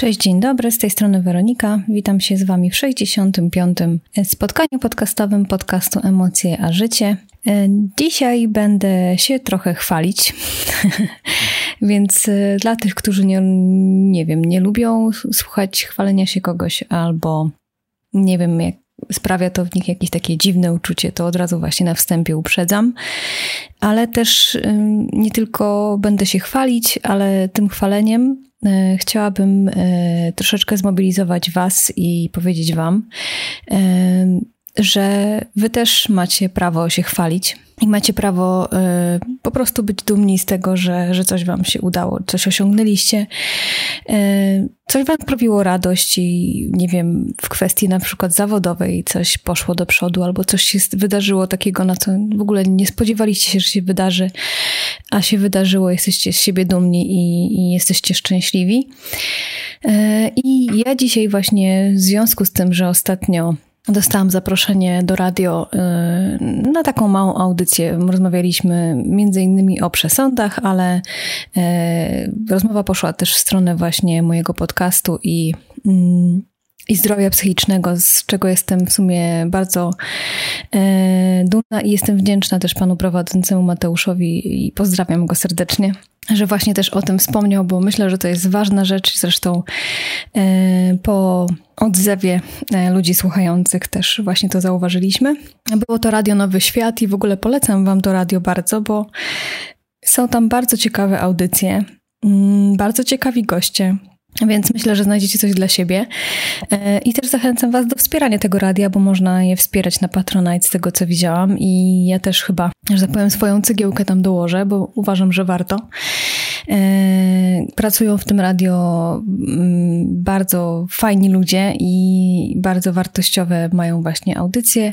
Cześć, dzień dobry, z tej strony Weronika. Witam się z Wami w 65. spotkaniu podcastowym podcastu Emocje a Życie. E, dzisiaj będę się trochę chwalić, więc e, dla tych, którzy nie, nie wiem, nie lubią słuchać chwalenia się kogoś albo nie wiem, jak sprawia to w nich jakieś takie dziwne uczucie, to od razu właśnie na wstępie uprzedzam. Ale też nie tylko będę się chwalić, ale tym chwaleniem chciałabym troszeczkę zmobilizować Was i powiedzieć Wam, że wy też macie prawo się chwalić i macie prawo y, po prostu być dumni z tego, że, że coś wam się udało, coś osiągnęliście, y, coś wam sprawiło radość i nie wiem, w kwestii na przykład zawodowej coś poszło do przodu albo coś się wydarzyło takiego, na co w ogóle nie spodziewaliście się, że się wydarzy, a się wydarzyło, jesteście z siebie dumni i, i jesteście szczęśliwi. Y, I ja dzisiaj właśnie w związku z tym, że ostatnio Dostałam zaproszenie do radio y, na taką małą audycję. Rozmawialiśmy między innymi o przesądach, ale y, rozmowa poszła też w stronę właśnie mojego podcastu i, mm, i zdrowia psychicznego, z czego jestem w sumie bardzo y, dumna i jestem wdzięczna też panu prowadzącemu Mateuszowi i pozdrawiam go serdecznie że właśnie też o tym wspomniał, bo myślę, że to jest ważna rzecz. Zresztą po odzewie e, ludzi słuchających też właśnie to zauważyliśmy. Było to Radio Nowy Świat i w ogóle polecam Wam to radio bardzo, bo są tam bardzo ciekawe audycje, mm, bardzo ciekawi goście. Więc myślę, że znajdziecie coś dla siebie. E, I też zachęcam Was do wspierania tego radia, bo można je wspierać na Patronite z tego, co widziałam. I ja też chyba, że tak powiem, swoją cygiełkę tam dołożę, bo uważam, że warto. E, pracują w tym radio mm, bardzo fajni ludzie i bardzo wartościowe mają właśnie audycje.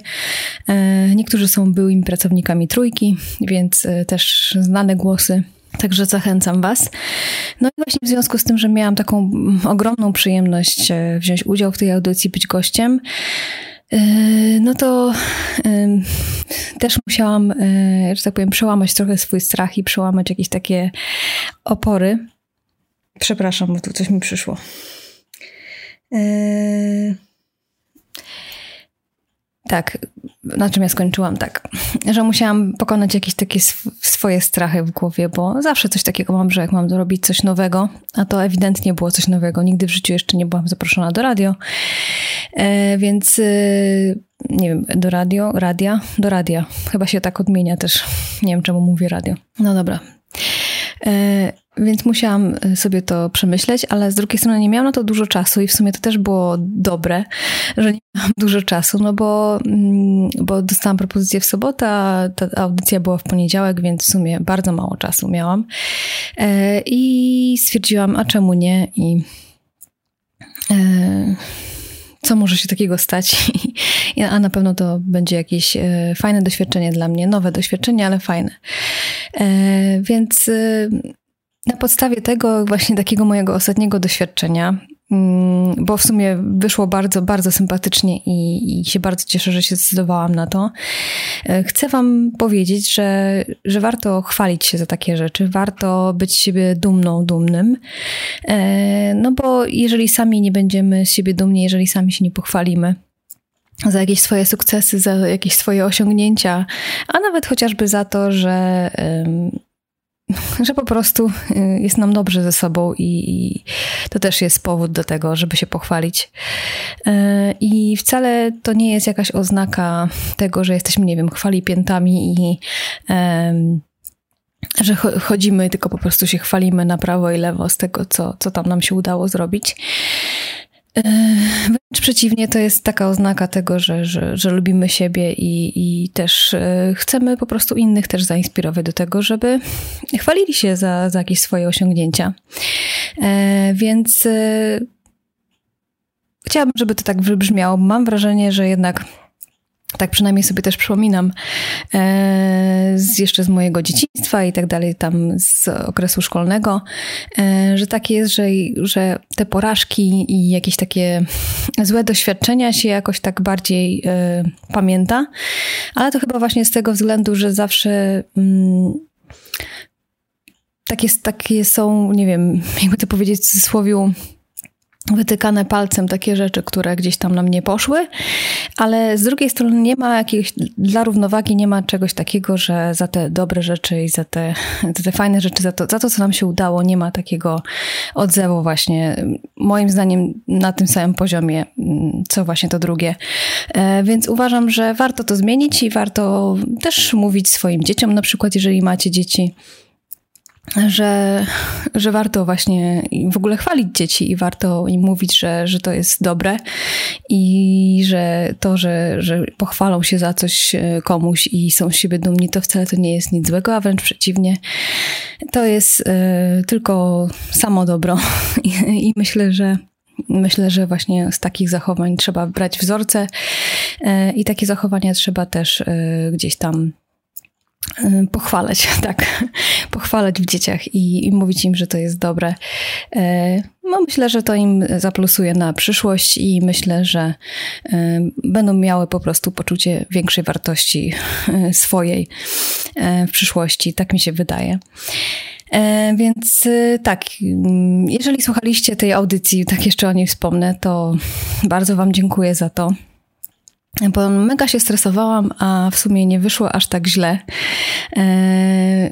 E, niektórzy są byłymi pracownikami trójki, więc też znane głosy Także zachęcam Was. No i właśnie w związku z tym, że miałam taką ogromną przyjemność e, wziąć udział w tej audycji, być gościem, e, no to też musiałam, e, że tak powiem, przełamać trochę swój strach i przełamać jakieś takie opory. Przepraszam, bo tu coś mi przyszło. Tak, na czym ja skończyłam tak, że musiałam pokonać jakieś takie sw swoje strachy w głowie, bo zawsze coś takiego mam, że jak mam robić coś nowego, a to ewidentnie było coś nowego, nigdy w życiu jeszcze nie byłam zaproszona do radio, e, więc e, nie wiem, do radio, radia, do radia, chyba się tak odmienia też, nie wiem czemu mówię radio. No dobra. E, więc musiałam y, sobie to przemyśleć, ale z drugiej strony nie miałam na to dużo czasu i w sumie to też było dobre, że nie miałam dużo czasu, no bo, mm, bo dostałam propozycję w sobotę, a ta audycja była w poniedziałek, więc w sumie bardzo mało czasu miałam. E, I stwierdziłam, a czemu nie? I e, co może się takiego stać? A na pewno to będzie jakieś e, fajne doświadczenie dla mnie, nowe doświadczenie, ale fajne. Więc na podstawie tego właśnie takiego mojego ostatniego doświadczenia, bo w sumie wyszło bardzo, bardzo sympatycznie i, i, się bardzo cieszę, że się zdecydowałam na to. E, chcę Wam powiedzieć, że, że warto chwalić się za takie rzeczy, warto być siebie dumną, dumnym. E, no bo jeżeli sami nie będziemy z siebie dumni, jeżeli sami się nie pochwalimy, za jakieś swoje sukcesy, za jakieś swoje osiągnięcia, a nawet chociażby za to, że że po prostu y, jest nam dobrze ze sobą i, to też jest powód do tego, żeby się pochwalić. Y, I wcale to nie jest jakaś oznaka tego, że jesteśmy, nie wiem, chwali piętami i że chodzimy, tylko po prostu się chwalimy na prawo i lewo z tego, co, co tam nam się udało zrobić. E, wręcz przeciwnie, to jest taka oznaka tego, że, że, że lubimy siebie i, i też e, chcemy po prostu innych też zainspirować do tego, żeby chwalili się za, za jakieś swoje osiągnięcia. E, więc chciałabym, żeby to tak wybrzmiało. Mam wrażenie, że jednak tak przynajmniej sobie też przypominam e, z, jeszcze z mojego dzieciństwa i tak dalej, tam z okresu szkolnego, e, że tak jest, że, że te porażki i jakieś takie złe doświadczenia się jakoś tak bardziej e, pamięta, ale to chyba właśnie z tego względu, że zawsze mm, takie, takie są, nie wiem, jakby to powiedzieć w cudzysłowie, wytykane palcem takie rzeczy, które gdzieś tam nam nie poszły, ale z drugiej strony nie ma jakiegoś, dla równowagi nie ma czegoś takiego, że za te dobre rzeczy i za te, za te fajne rzeczy, za to, za to, co nam się udało, nie ma takiego odzewu właśnie, moim zdaniem na tym samym poziomie, co właśnie to drugie. E, więc uważam, że warto to zmienić i warto też mówić swoim dzieciom, na przykład jeżeli macie dzieci, że, że warto właśnie w ogóle chwalić dzieci i warto im mówić, że, że to jest dobre i że to, że, że pochwalą się za coś e, komuś i są z siebie dumni, to wcale to nie jest nic złego, a wręcz przeciwnie. To jest y, tylko samo dobro I, i myślę, że Myślę, że właśnie z takich zachowań trzeba brać wzorce e, i takie zachowania trzeba też gdzieś tam Y, pochwalać, tak, pochwalać w dzieciach i, i, mówić im, że to jest dobre. Y, no, myślę, że to im zaplusuje na przyszłość i myślę, że y, będą miały po prostu poczucie większej wartości swojej w przyszłości. Tak mi się wydaje. Więc tak, jeżeli słuchaliście tej audycji, tak jeszcze o niej wspomnę, to bardzo Wam dziękuję za to bo mega się stresowałam, a w sumie nie wyszło aż tak źle. E,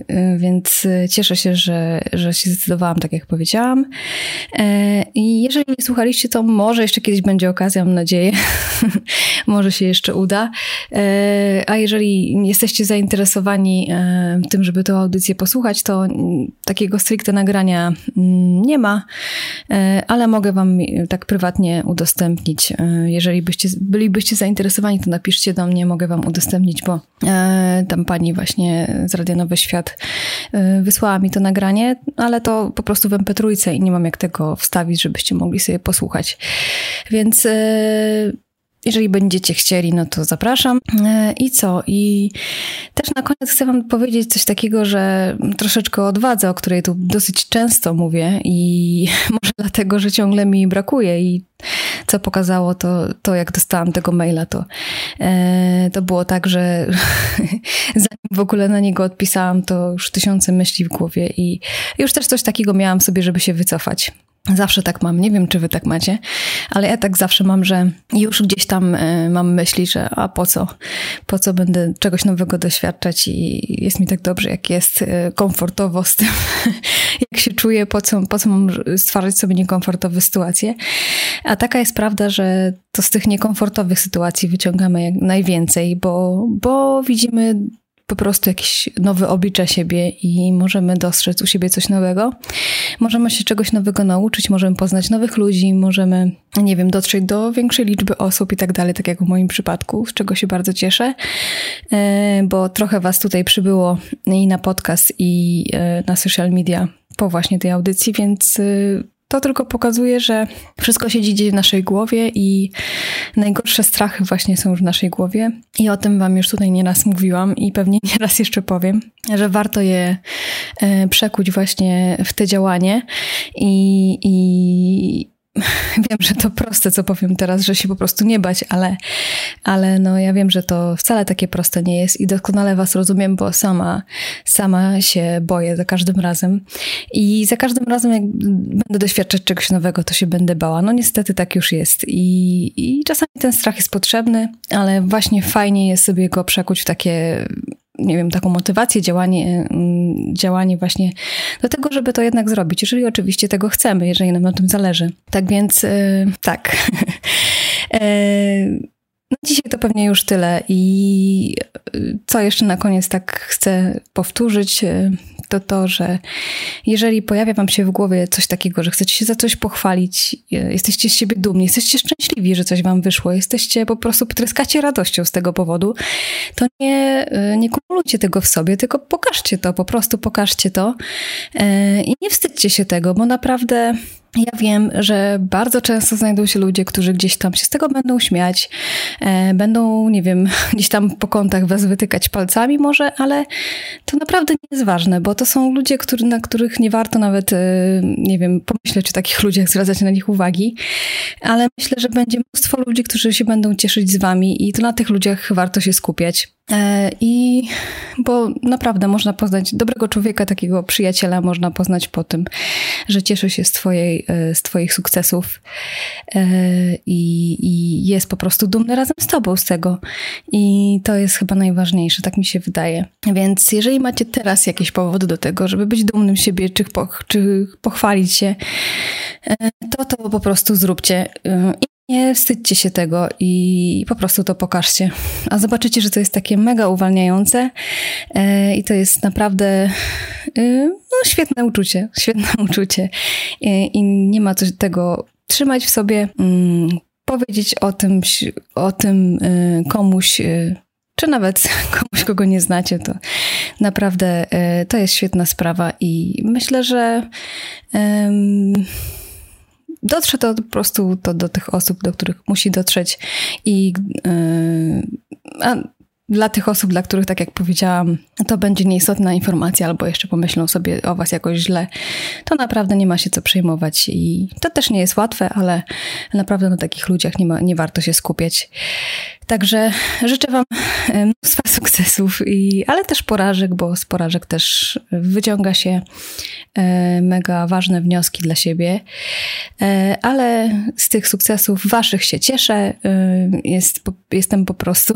e, więc cieszę się, że, że się zdecydowałam, tak jak powiedziałam. E, I jeżeli nie słuchaliście, to może jeszcze kiedyś będzie okazja, mam nadzieję. może się jeszcze uda. A jeżeli jesteście zainteresowani tym, żeby tę audycję posłuchać, to takiego stricte nagrania mm, nie ma, ale mogę wam tak prywatnie udostępnić, jeżeli byście, bylibyście zainteresowani zainteresowani, to napiszcie do mnie, mogę wam udostępnić, bo e, tam pani właśnie z Radia Nowy Świat e, wysłała mi to nagranie, ale to po prostu w mp i nie mam jak tego wstawić, żebyście mogli sobie posłuchać. Więc e, jeżeli będziecie chcieli, no to zapraszam. E, I co? I też na koniec chcę Wam powiedzieć coś takiego, że troszeczkę o odwadze, o której tu dosyć często mówię i może dlatego, że ciągle mi brakuje i co pokazało to, to jak dostałam tego maila, to, e, to było tak, że zanim w ogóle na niego odpisałam, to już tysiące myśli w głowie i już też coś takiego miałam sobie, żeby się wycofać. Zawsze tak mam, nie wiem czy wy tak macie, ale ja tak zawsze mam, że już gdzieś tam y, mam myśli, że a po co, po co będę czegoś nowego doświadczać i jest mi tak dobrze, jak jest y, komfortowo z tym, jak się czuję, po co, po co mam stwarzać sobie niekomfortowe sytuacje. A taka jest prawda, że to z tych niekomfortowych sytuacji wyciągamy jak najwięcej, bo, bo widzimy po prostu jakieś nowe oblicze siebie i możemy dostrzec u siebie coś nowego. Możemy się czegoś nowego nauczyć, możemy poznać nowych ludzi, możemy, nie wiem, dotrzeć do większej liczby osób i tak dalej, tak jak w moim przypadku, z czego się bardzo cieszę, e, bo trochę Was tutaj przybyło i na podcast, i e, na social media po właśnie tej audycji, więc e, to tylko pokazuje, że wszystko się dzieje w naszej głowie i najgorsze strachy właśnie są już w naszej głowie. I o tym Wam już tutaj nieraz mówiłam i pewnie nieraz jeszcze powiem, że warto je e, przekuć właśnie w te działanie i, i, wiem, że to proste, co powiem teraz, że się po prostu nie bać, ale, ale no ja wiem, że to wcale takie proste nie jest i doskonale was rozumiem, bo sama, sama się boję za każdym razem i za każdym razem jak będę doświadczać czegoś nowego, to się będę bała. No niestety tak już jest i, i czasami ten strach jest potrzebny, ale właśnie fajnie jest sobie go przekuć w takie nie wiem, taką motywację, działanie, mm, działanie właśnie do tego, żeby to jednak zrobić, jeżeli oczywiście tego chcemy, jeżeli nam na tym zależy. Tak więc, yy, tak. yy, no dzisiaj to pewnie już tyle i y, co jeszcze na koniec tak chcę powtórzyć, y, to to, że jeżeli pojawia wam się w głowie coś takiego, że chcecie się za coś pochwalić, y, jesteście z siebie dumni, jesteście szczęśliwi, że coś wam wyszło, jesteście po prostu, tryskacie radością z tego powodu, to nie, nie kumulujcie tego w sobie, tylko pokażcie to, po prostu pokażcie to i nie wstydźcie się tego, bo naprawdę ja wiem, że bardzo często znajdą się ludzie, którzy gdzieś tam się z tego będą śmiać, e, będą, nie wiem, gdzieś tam po kątach was wytykać palcami może, ale to naprawdę nie jest ważne, bo to są ludzie, który, na których nie warto nawet, e, nie wiem, pomyśleć o takich ludziach, zwracać na nich uwagi, ale myślę, że będzie mnóstwo ludzi, którzy się będą cieszyć z wami i to na tych ludziach warto się skupiać. I bo naprawdę można poznać dobrego człowieka, takiego przyjaciela można poznać po tym, że cieszy się z, twojej, z Twoich sukcesów i, i jest po prostu dumny razem z Tobą z tego. I to jest chyba najważniejsze, tak mi się wydaje. Więc jeżeli macie teraz jakieś powody do tego, żeby być dumnym siebie, czy, poch czy pochwalić się, to to po prostu zróbcie. Nie wstydźcie się tego i po prostu to pokażcie. A zobaczycie, że to jest takie mega uwalniające e, i to jest naprawdę e, no, świetne uczucie. Świetne uczucie. E, I nie ma coś tego trzymać w sobie, mm, powiedzieć o tym, o tym komuś, czy nawet komuś, kogo nie znacie, to naprawdę to jest świetna sprawa i myślę, że dotrze to po prostu to do tych osób, do których musi dotrzeć i yy, a dla tych osób, dla których, tak jak powiedziałam, to będzie nieistotna informacja, albo jeszcze pomyślą sobie o was jakoś źle, to naprawdę nie ma się co przejmować. I to też nie jest łatwe, ale naprawdę na takich ludziach nie, ma, nie warto się skupiać. Także życzę Wam mnóstwa sukcesów, i, ale też porażek, bo z porażek też wyciąga się e, mega ważne wnioski dla siebie. E, ale z tych sukcesów Waszych się cieszę. E, jest, jestem po prostu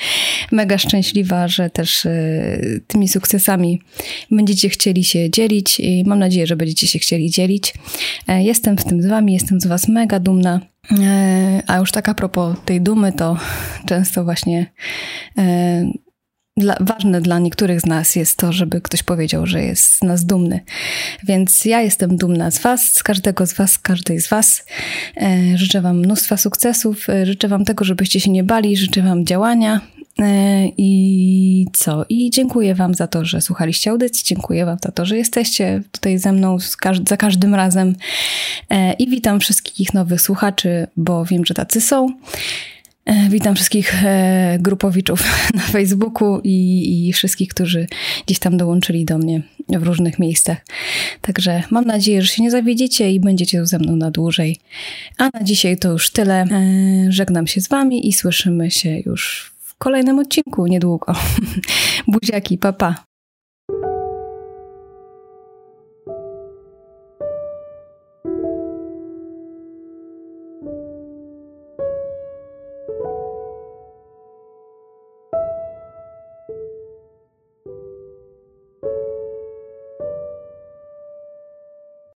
mega szczęśliwa, że też tymi sukcesami będziecie chcieli się dzielić i mam nadzieję, że będziecie się chcieli dzielić. Jestem w tym z Wami, jestem z Was mega dumna. E, a już tak a propos tej dumy, to często właśnie e, dla, ważne dla niektórych z nas jest to, żeby ktoś powiedział, że jest z nas dumny. Więc ja jestem dumna z Was, z każdego z Was, z każdej z Was. E, życzę Wam mnóstwa sukcesów, życzę Wam tego, żebyście się nie bali, życzę Wam działania, I co? I dziękuję Wam za to, że słuchaliście audycji, dziękuję Wam za to, że jesteście tutaj ze mną za każdym razem. E, I witam wszystkich nowych słuchaczy, bo wiem, że tacy są. E, witam wszystkich grupowiczów na Facebooku i, i, wszystkich, którzy gdzieś tam dołączyli do mnie w różnych miejscach. Także mam nadzieję, że się nie zawiedziecie i będziecie ze mną na dłużej. A na dzisiaj to już tyle. Żegnam się z Wami i słyszymy się już kolejnym odcinku niedługo. Buziaki, papa.